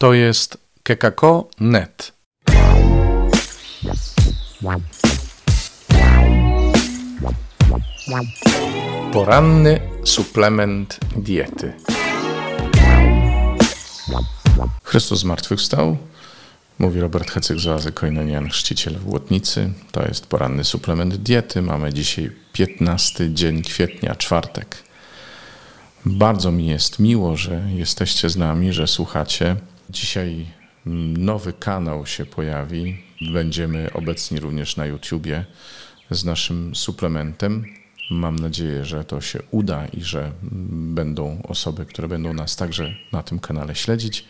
To jest kekako.net. Poranny suplement diety. Chrystus zmartwychwstał. Mówi Robert Hecyk z oazy Koinonian, chrzciciel w Łotnicy. To jest poranny suplement diety. Mamy dzisiaj 15 dzień kwietnia, czwartek. Bardzo mi jest miło, że jesteście z nami, że słuchacie. Dzisiaj nowy kanał się pojawi. Będziemy obecni również na YouTubie z naszym suplementem. Mam nadzieję, że to się uda i że będą osoby, które będą nas także na tym kanale śledzić.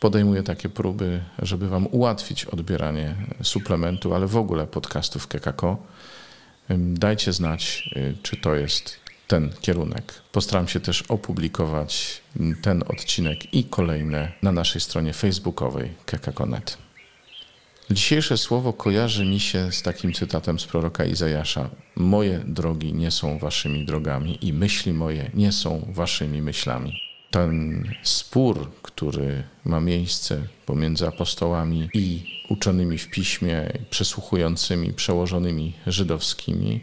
Podejmuję takie próby, żeby Wam ułatwić odbieranie suplementu, ale w ogóle podcastów Kekako. Dajcie znać, czy to jest ten kierunek. Postaram się też opublikować ten odcinek i kolejne na naszej stronie facebookowej kekako.net. Dzisiejsze słowo kojarzy mi się z takim cytatem z proroka Izajasza. Moje drogi nie są waszymi drogami i myśli moje nie są waszymi myślami. Ten spór, który ma miejsce pomiędzy apostołami i uczonymi w piśmie, przesłuchującymi, przełożonymi żydowskimi,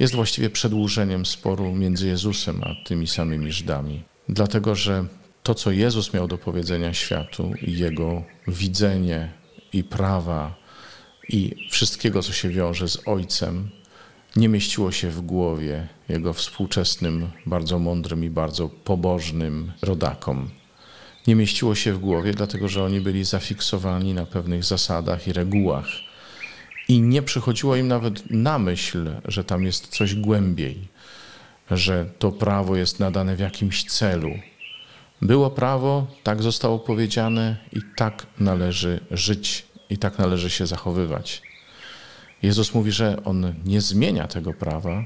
jest właściwie przedłużeniem sporu między Jezusem a tymi samymi Żydami. Dlatego, że to, co Jezus miał do powiedzenia światu i jego widzenie i prawa i wszystkiego, co się wiąże z Ojcem, nie mieściło się w głowie jego współczesnym, bardzo mądrym i bardzo pobożnym rodakom. Nie mieściło się w głowie, dlatego że oni byli zafiksowani na pewnych zasadach i regułach i nie przychodziło im nawet na myśl, że tam jest coś głębiej, że to prawo jest nadane w jakimś celu. Było prawo, tak zostało powiedziane i tak należy żyć, i tak należy się zachowywać. Jezus mówi, że On nie zmienia tego prawa,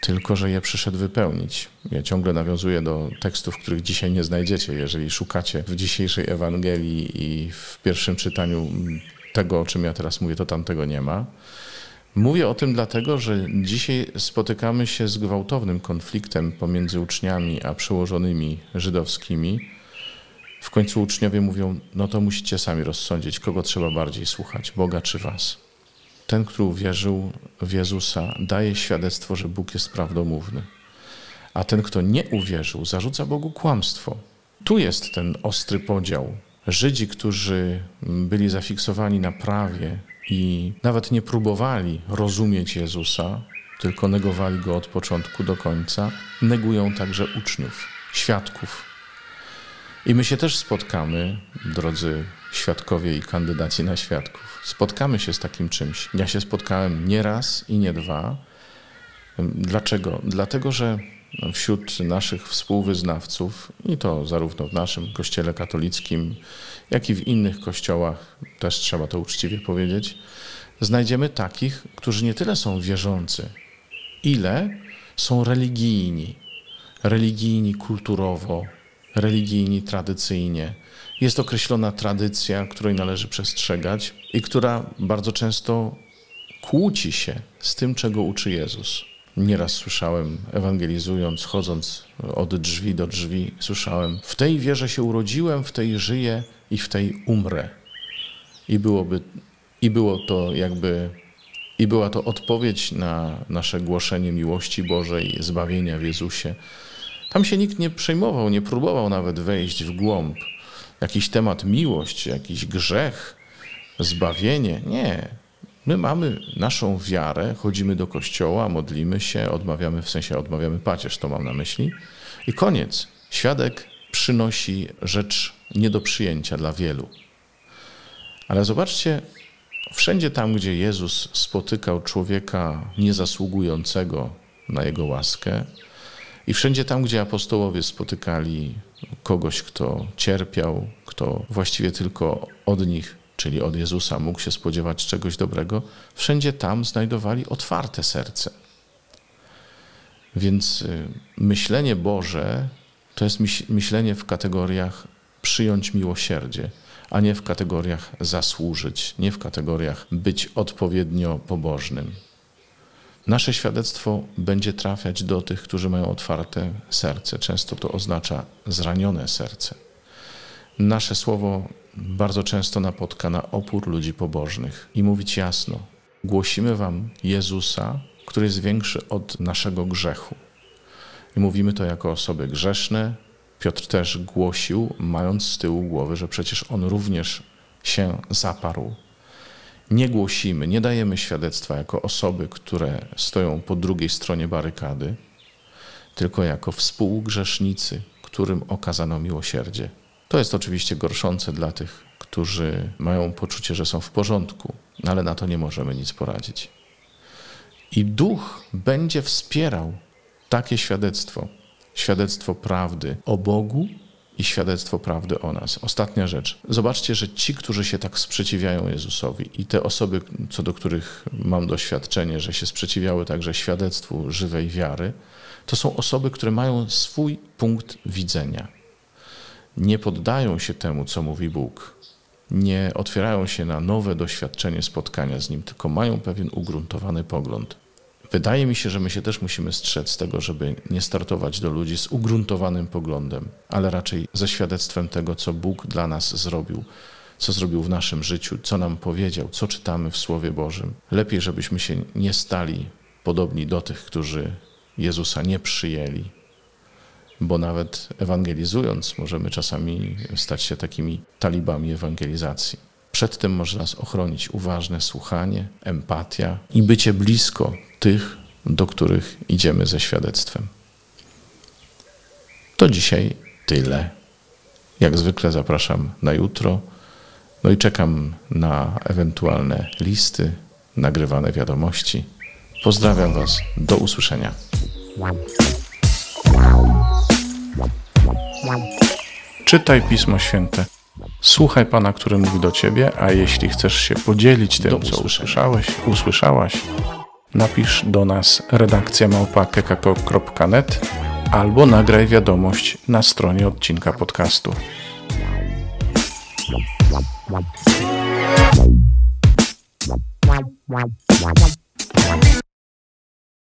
tylko że je przyszedł wypełnić. Ja ciągle nawiązuję do tekstów, których dzisiaj nie znajdziecie. Jeżeli szukacie w dzisiejszej Ewangelii i w pierwszym czytaniu tego, o czym ja teraz mówię, to tam tego nie ma. Mówię o tym dlatego, że dzisiaj spotykamy się z gwałtownym konfliktem pomiędzy uczniami a przełożonymi żydowskimi. W końcu uczniowie mówią: No to musicie sami rozsądzić, kogo trzeba bardziej słuchać, Boga czy Was. Ten, który uwierzył w Jezusa, daje świadectwo, że Bóg jest prawdomówny. A ten, kto nie uwierzył, zarzuca Bogu kłamstwo. Tu jest ten ostry podział Żydzi, którzy byli zafiksowani na prawie i nawet nie próbowali rozumieć Jezusa, tylko negowali go od początku do końca, negują także uczniów, świadków. I my się też spotkamy, drodzy świadkowie i kandydaci na świadków. Spotkamy się z takim czymś. Ja się spotkałem nie raz i nie dwa. Dlaczego? Dlatego, że wśród naszych współwyznawców, i to zarówno w naszym kościele katolickim, jak i w innych kościołach, też trzeba to uczciwie powiedzieć, znajdziemy takich, którzy nie tyle są wierzący, ile są religijni. Religijni kulturowo, religijni tradycyjnie. Jest określona tradycja, której należy przestrzegać i która bardzo często kłóci się z tym, czego uczy Jezus. Nieraz słyszałem, ewangelizując, chodząc od drzwi do drzwi, słyszałem: W tej wierze się urodziłem, w tej żyję i w tej umrę. I, byłoby, i było to jakby, i była to odpowiedź na nasze głoszenie miłości Bożej, zbawienia w Jezusie. Tam się nikt nie przejmował, nie próbował nawet wejść w głąb. Jakiś temat miłość, jakiś grzech, zbawienie. Nie. My mamy naszą wiarę, chodzimy do kościoła, modlimy się, odmawiamy, w sensie odmawiamy pacierz, to mam na myśli. I koniec. Świadek przynosi rzecz nie do przyjęcia dla wielu. Ale zobaczcie, wszędzie tam, gdzie Jezus spotykał człowieka niezasługującego na jego łaskę, i wszędzie tam, gdzie apostołowie spotykali kogoś, kto cierpiał, kto właściwie tylko od nich czyli od Jezusa, mógł się spodziewać czegoś dobrego, wszędzie tam znajdowali otwarte serce. Więc y, myślenie Boże to jest myślenie w kategoriach przyjąć miłosierdzie, a nie w kategoriach zasłużyć, nie w kategoriach być odpowiednio pobożnym. Nasze świadectwo będzie trafiać do tych, którzy mają otwarte serce. Często to oznacza zranione serce. Nasze słowo bardzo często napotka na opór ludzi pobożnych i mówić jasno: głosimy Wam Jezusa, który jest większy od naszego grzechu. I mówimy to jako osoby grzeszne. Piotr też głosił, mając z tyłu głowy, że przecież on również się zaparł. Nie głosimy, nie dajemy świadectwa jako osoby, które stoją po drugiej stronie barykady, tylko jako współgrzesznicy, którym okazano miłosierdzie. To jest oczywiście gorszące dla tych, którzy mają poczucie, że są w porządku, no ale na to nie możemy nic poradzić. I duch będzie wspierał takie świadectwo, świadectwo prawdy o Bogu i świadectwo prawdy o nas. Ostatnia rzecz. Zobaczcie, że ci, którzy się tak sprzeciwiają Jezusowi i te osoby, co do których mam doświadczenie, że się sprzeciwiały także świadectwu żywej wiary, to są osoby, które mają swój punkt widzenia. Nie poddają się temu, co mówi Bóg. Nie otwierają się na nowe doświadczenie spotkania z Nim, tylko mają pewien ugruntowany pogląd. Wydaje mi się, że my się też musimy strzec tego, żeby nie startować do ludzi z ugruntowanym poglądem, ale raczej ze świadectwem tego, co Bóg dla nas zrobił, co zrobił w naszym życiu, co nam powiedział, co czytamy w Słowie Bożym. Lepiej, żebyśmy się nie stali podobni do tych, którzy Jezusa nie przyjęli, bo nawet ewangelizując, możemy czasami stać się takimi talibami ewangelizacji. Przed tym może nas ochronić uważne słuchanie, empatia i bycie blisko tych, do których idziemy ze świadectwem. To dzisiaj tyle. Jak zwykle zapraszam na jutro. No i czekam na ewentualne listy, nagrywane wiadomości. Pozdrawiam Was. Do usłyszenia. Czytaj Pismo Święte. Słuchaj Pana, który mówi do Ciebie, a jeśli chcesz się podzielić tym, co usłyszałeś, usłyszałaś, napisz do nas redakcja małpa.kekako.net albo nagraj wiadomość na stronie odcinka podcastu.